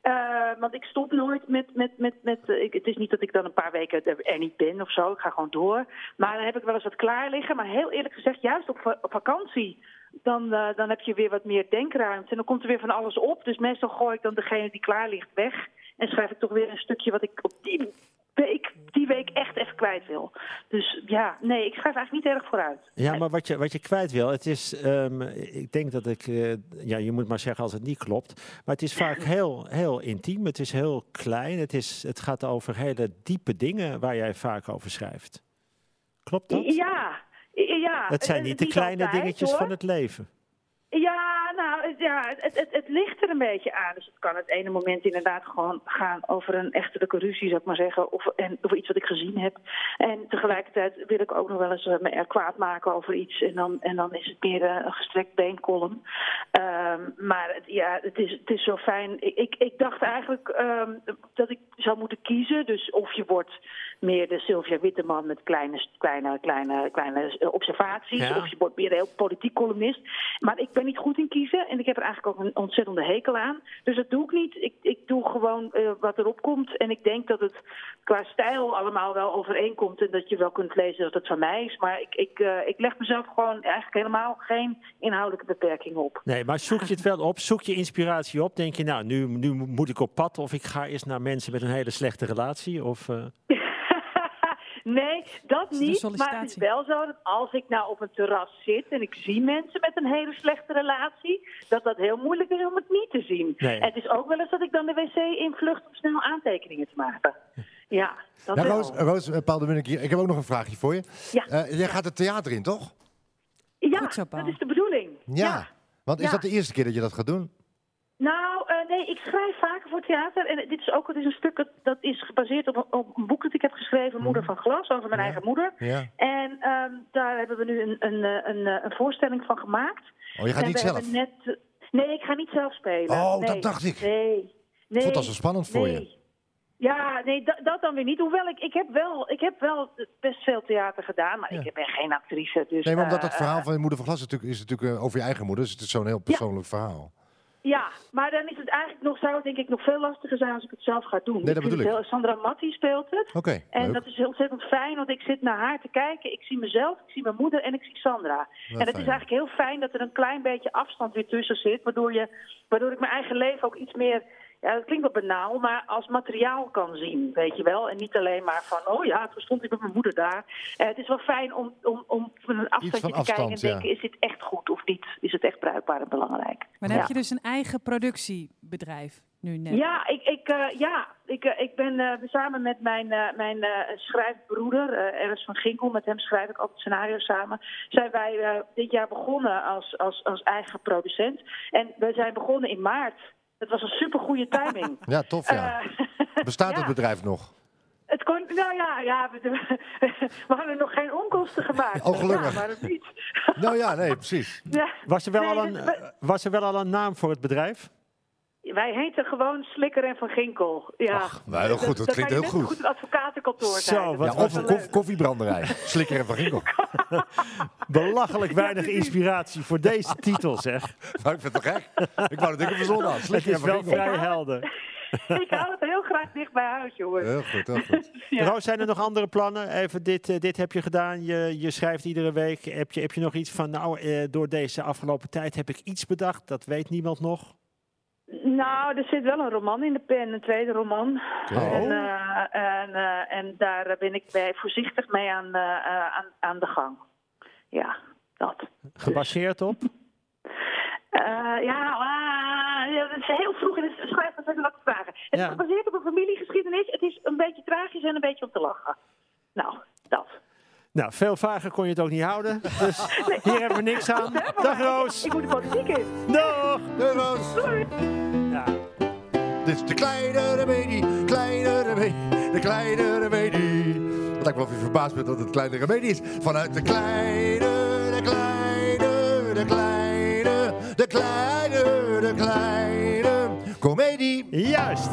Eh, want ik stop nooit met. met, met, met eh, ik, het is niet dat ik dan een paar weken er, niet ben of zo. Ik ga gewoon door. Maar dan heb ik wel eens wat klaar liggen. Maar heel eerlijk gezegd, juist op, op vakantie. Dan, eh, dan heb je weer wat meer denkruimte. En dan komt er weer van alles op. Dus meestal gooi ik dan degene die klaar ligt weg. En schrijf ik toch weer een stukje wat ik op die week, die week echt even kwijt wil. Dus ja, nee, ik schrijf eigenlijk niet erg vooruit. Ja, maar wat je, wat je kwijt wil, het is, ehm, ik denk dat ik, eh, ja, je moet maar zeggen als het niet klopt, maar het is vaak heel, heel intiem, het is heel klein, het, is, het gaat over hele diepe dingen waar jij vaak over schrijft. Klopt dat? Ja, ja. Het zijn eh, niet de kleine altijd, dingetjes hoor. van het leven. Ja, nou, ja, het, het, het ligt er een beetje aan. Dus het kan het ene moment inderdaad gewoon gaan over een echtelijke ruzie, zou ik maar zeggen. Of, en, over iets wat ik gezien heb. En tegelijkertijd wil ik ook nog wel eens eh, me er kwaad maken over iets. En dan, en dan is het meer eh, een gestrekt beenkolom. Ehm, maar het, ja, het is, het is zo fijn. Ik, ik, ik dacht eigenlijk ehm, dat ik zou moeten kiezen. Dus of je wordt meer de Sylvia Witteman met kleine, kleine, kleine, kleine eh, observaties. Ja. Of je wordt meer een heel politiek columnist. Maar ik ben niet goed in kiezen. En ik heb er eigenlijk ook een ontzettende hekel aan. Dus dat doe ik niet. Ik, ik doe gewoon eh, wat erop komt. En ik denk dat het qua stijl allemaal wel overeenkomt. En dat je wel kunt lezen dat het van mij is. Maar ik, ik, eh, ik leg mezelf gewoon eigenlijk helemaal geen inhoudelijke beperking op. Nee, maar zoek je het wel op, zoek je inspiratie op, denk je, nou, nu, nu moet ik op pad of ik ga eerst naar mensen met een hele slechte relatie of... eh, nee, dat niet. Maar het is wel zo dat als ik nou op een terras zit en ik zie mensen met een hele slechte relatie, dat dat heel moeilijk is om het niet te zien. Nee. En het is ook wel eens dat ik dan de wc invlucht om snel aantekeningen te maken. Ja, dat Nou. Roos, Roos eh, Paul de Munnik hier. Ik heb ook nog een vraagje voor je. Ja. Eh, jij gaat het theater in, toch? ja, zo, dat is de bedoeling. Ja. Want is Ja. dat de eerste keer dat je dat gaat doen? Nou, nee, ik schrijf vaker voor theater. En dit is ook het is een stuk dat, dat is gebaseerd op, een- op een boek dat ik heb geschreven, Moeder van Glas, over mijn Ja. eigen moeder. Ja. En ehm, daar hebben we nu een, een, eh, een, eh, een voorstelling van gemaakt. Oh, je gaat En niet zelf? Net, nee, ik ga niet zelf spelen. Oh, nee. dat dacht ik. Nee. nee. Vond dat zo spannend voor je. Ja, nee, da- dat dan weer niet. Hoewel ik, ik, heb wel, ik heb wel best veel theater gedaan, maar Ja. ik ben geen actrice. Dus, Nee, maar omdat eh, dat verhaal van je moeder van glas is natuurlijk, is natuurlijk over je eigen moeder. Dus het is zo'n heel persoonlijk verhaal. Ja, maar dan is het eigenlijk nog, zou het denk ik nog veel lastiger zijn als ik het zelf ga doen. Nee, dat bedoel ik. heel- Sandra Matti speelt het. Oké, En leuk. dat is ontzettend fijn, want ik zit naar haar te kijken. Ik zie mezelf, ik zie mijn moeder en ik zie Sandra. en het fijn. is eigenlijk heel fijn dat er een klein beetje afstand weer tussen zit. Waardoor, je, waardoor ik mijn eigen leven ook iets meer, ja dat klinkt wat banaal, maar als materiaal kan zien. Weet je wel? En niet alleen maar van, oh ja, toen stond ik met mijn moeder daar. Eh, het is wel fijn om, om, om van een afstandje van te kijken en ja. denken, is dit echt goed of niet? Is het echt bruikbaar en belangrijk? Maar dan Ja. heb je dus een eigen productiebedrijf nu net. Ja, ik, ik, eh, ja, ik, eh, ik ben eh, samen met mijn, mijn eh, schrijfbroeder, Ernst van Ginkel, met hem schrijf ik altijd scenario's samen, zijn wij eh, dit jaar begonnen als, als, als eigen producent. En we zijn begonnen in maart. Het was een supergoeie timing. Ja, tof ja. Eh, Bestaat ja. het bedrijf nog? Het kon, nou ja, ja we, we hadden nog geen onkosten gemaakt. Oh, gelukkig. Ja, maar dat niet. Nou ja, nee, precies. Ja. Was er, wel Nee, al een, dus was er wel al een naam voor het bedrijf? Wij heten gewoon Slikker en Van Ginkel. Ja. Ach, nou, heel goed, dat klinkt heel goed. goed een advocatenkantoor zijn. Wat Ja, of het een koff- koffiebranderij. Slikker en van Ginkel. Belachelijk weinig inspiratie voor deze titel, zeg. Maar ik vind het toch gek? Ik wou dat ik hem verzonnen had. Het Slikker en is van wel Ginkel. vrij helder. ik hou het heel graag dicht bij huis, jongen. Heel goed, heel goed. Ja. Roos, zijn er nog andere plannen? Even dit, eh, dit heb je gedaan. Je, je schrijft iedere week. Heb je, heb je nog iets van, nou, eh, door deze afgelopen tijd heb ik iets bedacht. Dat weet niemand nog. Nou, er zit wel een roman in de pen, een tweede roman. Oh. En, eh, en, eh, en daar ben ik bij voorzichtig mee aan, eh, aan, aan de gang. Ja, dat. Gebaseerd op? Eh, ja, ah, ja, dat is heel vroeg in het schrijven van wat vragen. Het Ja. is gebaseerd op een familiegeschiedenis. Het is een beetje tragisch en een beetje om te lachen. Nou, dat. Nou, veel vager kon je het ook niet houden. Dus hier hebben we niks aan. Dag Roos. Ik moet de politiek in. Dag. Doei, Roos. Ja. Dit is de kleine remedie, kleine remedie, de kleine remedie. Het lijkt wel of je verbaasd bent dat het kleine remedie is. Vanuit de kleine, de kleine, de kleine, de kleine, de kleine comedie. Juist.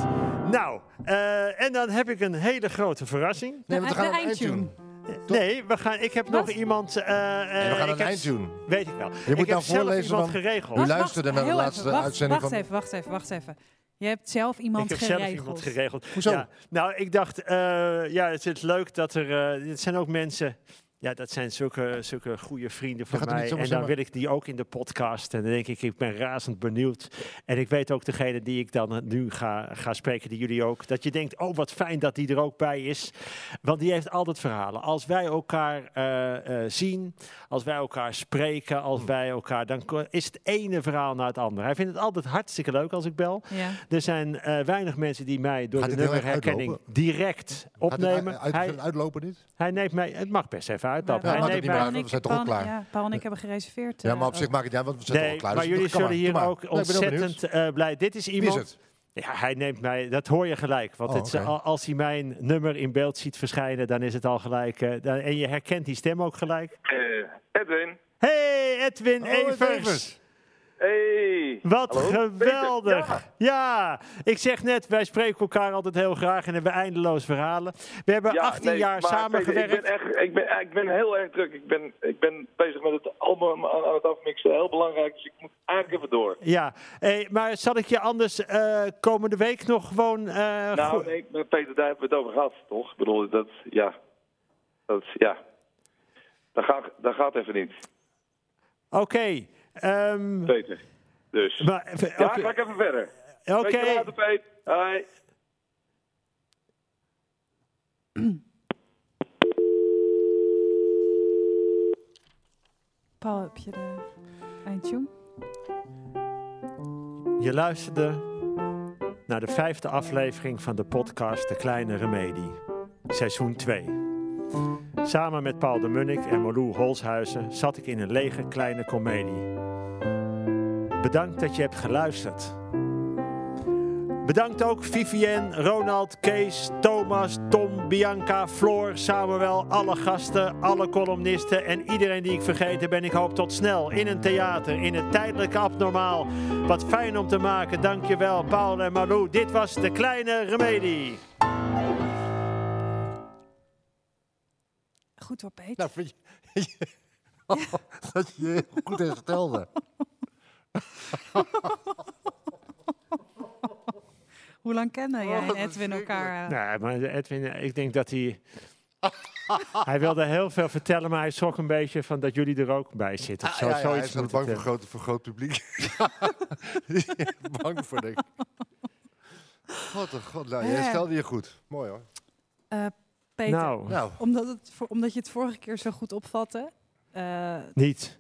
Nou, eh, en dan heb ik een hele grote verrassing. Nee, we de gaan een eindtune. Nee, we gaan, ik heb nog iemand... eh, eh, Nee, we gaan ik een heb- eindtune. Weet ik wel. Je ik moet heb nou zelf voorlezen iemand van- geregeld. U luisterde naar de laatste even, wacht, uitzending wacht van- even, wacht even, wacht even. Je hebt zelf iemand ik heb geregeld. zelf iemand geregeld. Hoezo? Ja, nou, ik dacht, eh, ja, het is leuk dat er... eh dit zijn ook mensen... Ja, dat zijn zulke, zulke goede vrienden van gaat mij. En dan wil ik die ook in de podcast. En dan denk ik, ik ben razend benieuwd. En ik weet ook degene die ik dan nu ga, ga spreken, die jullie ook. Dat je denkt, oh wat fijn dat die er ook bij is. Want die heeft altijd verhalen. Als wij elkaar eh, eh, zien, als wij elkaar spreken, als Hm. wij elkaar... Dan is het ene verhaal na het andere. Hij vindt het altijd hartstikke leuk als ik bel. Ja. Er zijn eh, weinig mensen die mij door Gaat de nummerherkenning direct Gaat het opnemen. uit, hij, uit, uitlopen dit? hij neemt mij, het mag best even uittappen. Ja, mij, meer uit. we zijn toch ook Paul- klaar. Ja, Paul en ik hebben gereserveerd. Ja, eh, maar op zich maakt het niet uit, want we zijn toch nee, al klaar. maar Dus jullie zullen hier maar. ook Nee, ontzettend eh, blij. Dit is Wie iemand. is het? Ja, hij neemt mij, dat hoor je gelijk. Want Oh, het, al- als hij mijn nummer in beeld ziet verschijnen, dan is het al gelijk. eh, dan- en je herkent die stem ook gelijk. Eh, Edwin. Hey, Edwin Oh, Evers. Evers. Hey. Wat Hallo? geweldig. Ja. ik zeg net, wij spreken elkaar altijd heel graag en hebben eindeloos verhalen. We hebben Ja, 18 nee, jaar samengewerkt. Ik, ben echt, ik, ben, ik ben heel erg druk. Ik ben, ik ben bezig met het album aan, aan het afmixen. Heel belangrijk, dus ik moet eigenlijk even door. Ja, hey, maar zal ik je anders eh, komende week nog gewoon... eh, Nou, nee, met Peter, daar hebben we het over gehad, toch? Ik bedoel, dat, ja. Dat, ja. Dat gaat, dat gaat even niet, Oké. Ehm, Peter. Dus. maar, Ja, oké. ga ik even verder. Oké. Weet je later, Peter. Hoi. Paul, heb je de eindtune? Je luisterde naar de vijfde aflevering van de podcast De Kleine Remedie, seizoen 2. Samen met Paul de Munnik en Malou Holshuizen zat ik in een lege kleine komedie. Bedankt dat je hebt geluisterd. Bedankt ook Vivienne, Ronald, Kees, Thomas, Tom, Bianca, Floor, Samuel, alle gasten, alle columnisten en iedereen die ik vergeten ben. Ik hoop tot snel in een theater, in het tijdelijke abnormaal. Wat fijn om te maken, dankjewel Paul en Malou. Dit was de kleine remedie. Goed hoor, Peter. Nou, vind je... dat je goed herstelde. Hoe lang kennen jij Oh, en Edwin elkaar? eh? Nee, maar Edwin, ik denk dat hij... hij wilde heel veel vertellen, maar hij schrok een beetje van dat jullie er ook bij zitten. Zo, Ah, ja, ja, hij zoiets is bang voor eh. groot, voor groot publiek. bang voor, denk ik. God, oh god, nou, jij Hè. stelde je goed. Mooi hoor. Eh, Peter, Nou, Nou, omdat, het, omdat je het vorige keer zo goed opvatte. eh, niet.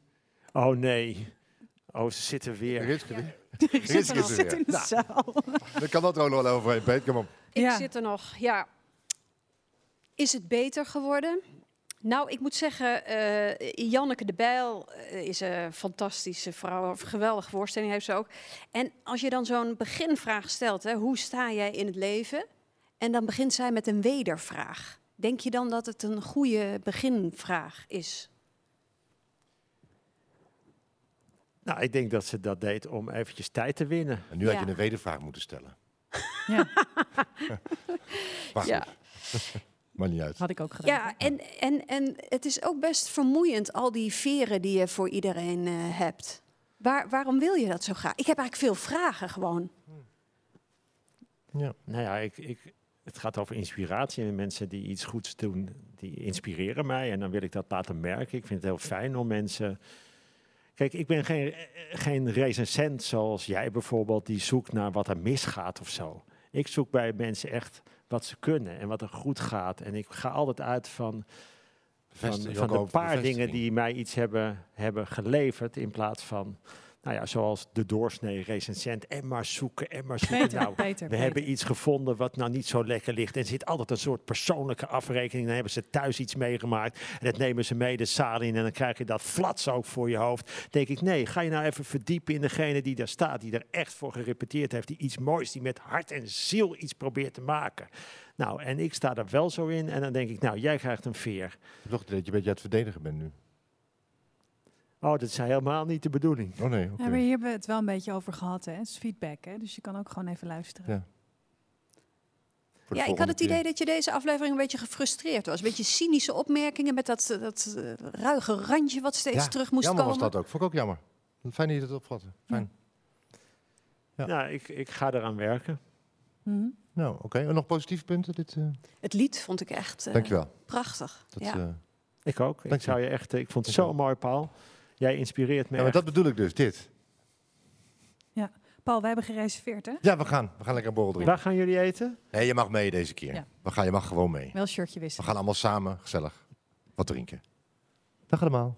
Oh nee. Oh, ze zitten weer. Ritske, Ritske zit, weer. in de Nou. zaal. daar kan dat er ook nog wel overheen, Peet. Kom op. Ik Ja. zit er nog. Ja. Is het beter geworden? Nou, ik moet zeggen, eh, Janneke de Bijl eh, is een fantastische vrouw. Een geweldige voorstelling heeft ze ook. En als je dan zo'n beginvraag stelt, hè, hoe sta jij in het leven? En dan begint zij met een wedervraag. Denk je dan dat het een goede beginvraag is? Nou, ik denk dat ze dat deed om eventjes tijd te winnen. En nu had je een wedervraag moeten stellen. Ja, Maar Ja. maakt niet uit. had ik ook gedaan. Ja, en, en, en het is ook best vermoeiend, al die veren die je voor iedereen eh, hebt. Waar, waarom wil je dat zo graag? Ik heb eigenlijk veel vragen gewoon. Ja. Nou ja, ik, ik, het gaat over inspiratie. En mensen die iets goeds doen, die inspireren mij. En dan wil ik dat laten merken. Ik vind het heel fijn om mensen... Kijk, ik ben geen, geen recensent zoals jij bijvoorbeeld... die zoekt naar wat er misgaat of zo. Ik zoek bij mensen echt wat ze kunnen en wat er goed gaat. En ik ga altijd uit van, van, van de paar dingen die mij iets hebben, hebben geleverd... in plaats van, nou ja, zoals de doorsnee recensent... en maar zoeken en maar zoeken. Peter, nou, Peter, we Peter. hebben iets gevonden wat nou niet zo lekker ligt. En er zit altijd een soort persoonlijke afrekening. Dan hebben ze thuis iets meegemaakt. En dat nemen ze mee de zaal in. En dan krijg je dat flats ook voor je hoofd. denk ik, nee, ga je nou even verdiepen in degene die daar staat. Die er echt voor gerepeteerd heeft. Die iets moois, die met hart en ziel iets probeert te maken. Nou, en ik sta er wel zo in. En dan denk ik, nou, jij krijgt een veer. Toch dat je een beetje aan het verdedigen bent nu. Oh, dat is helemaal niet de bedoeling. Oh nee, oké. Ja, maar hier hebben we het wel een beetje over gehad. Hè? Het is feedback, hè? dus je kan ook gewoon even luisteren. Ja. Ja, ik had het idee dat je deze aflevering een beetje gefrustreerd was. Een beetje cynische opmerkingen met dat, eh, dat eh, ruige randje wat steeds Ja, terug moest jammer komen. was dat ook. Vond ik ook jammer. Fijn dat je het opvatte. Fijn. Ja. Nou, ik, ik ga eraan werken. Mhm. Nou, oké. En nog positieve punten? Dit, eh Het lied vond ik echt eh, Dankjewel. prachtig. Dat, ja. eh, Ik ook. Ik, zou je echt, ik vond het zo mooi, Paul. Jij inspireert me ja, maar dat bedoel ik dus, dit. Paul, wij hebben gereserveerd, hè? Ja, we gaan. We gaan lekker een borrel drinken. Waar gaan jullie eten? Nee, je mag mee deze keer. Ja. We gaan, je mag gewoon mee. Wel shirtje We wisselen. gaan allemaal samen gezellig wat drinken. Dag allemaal.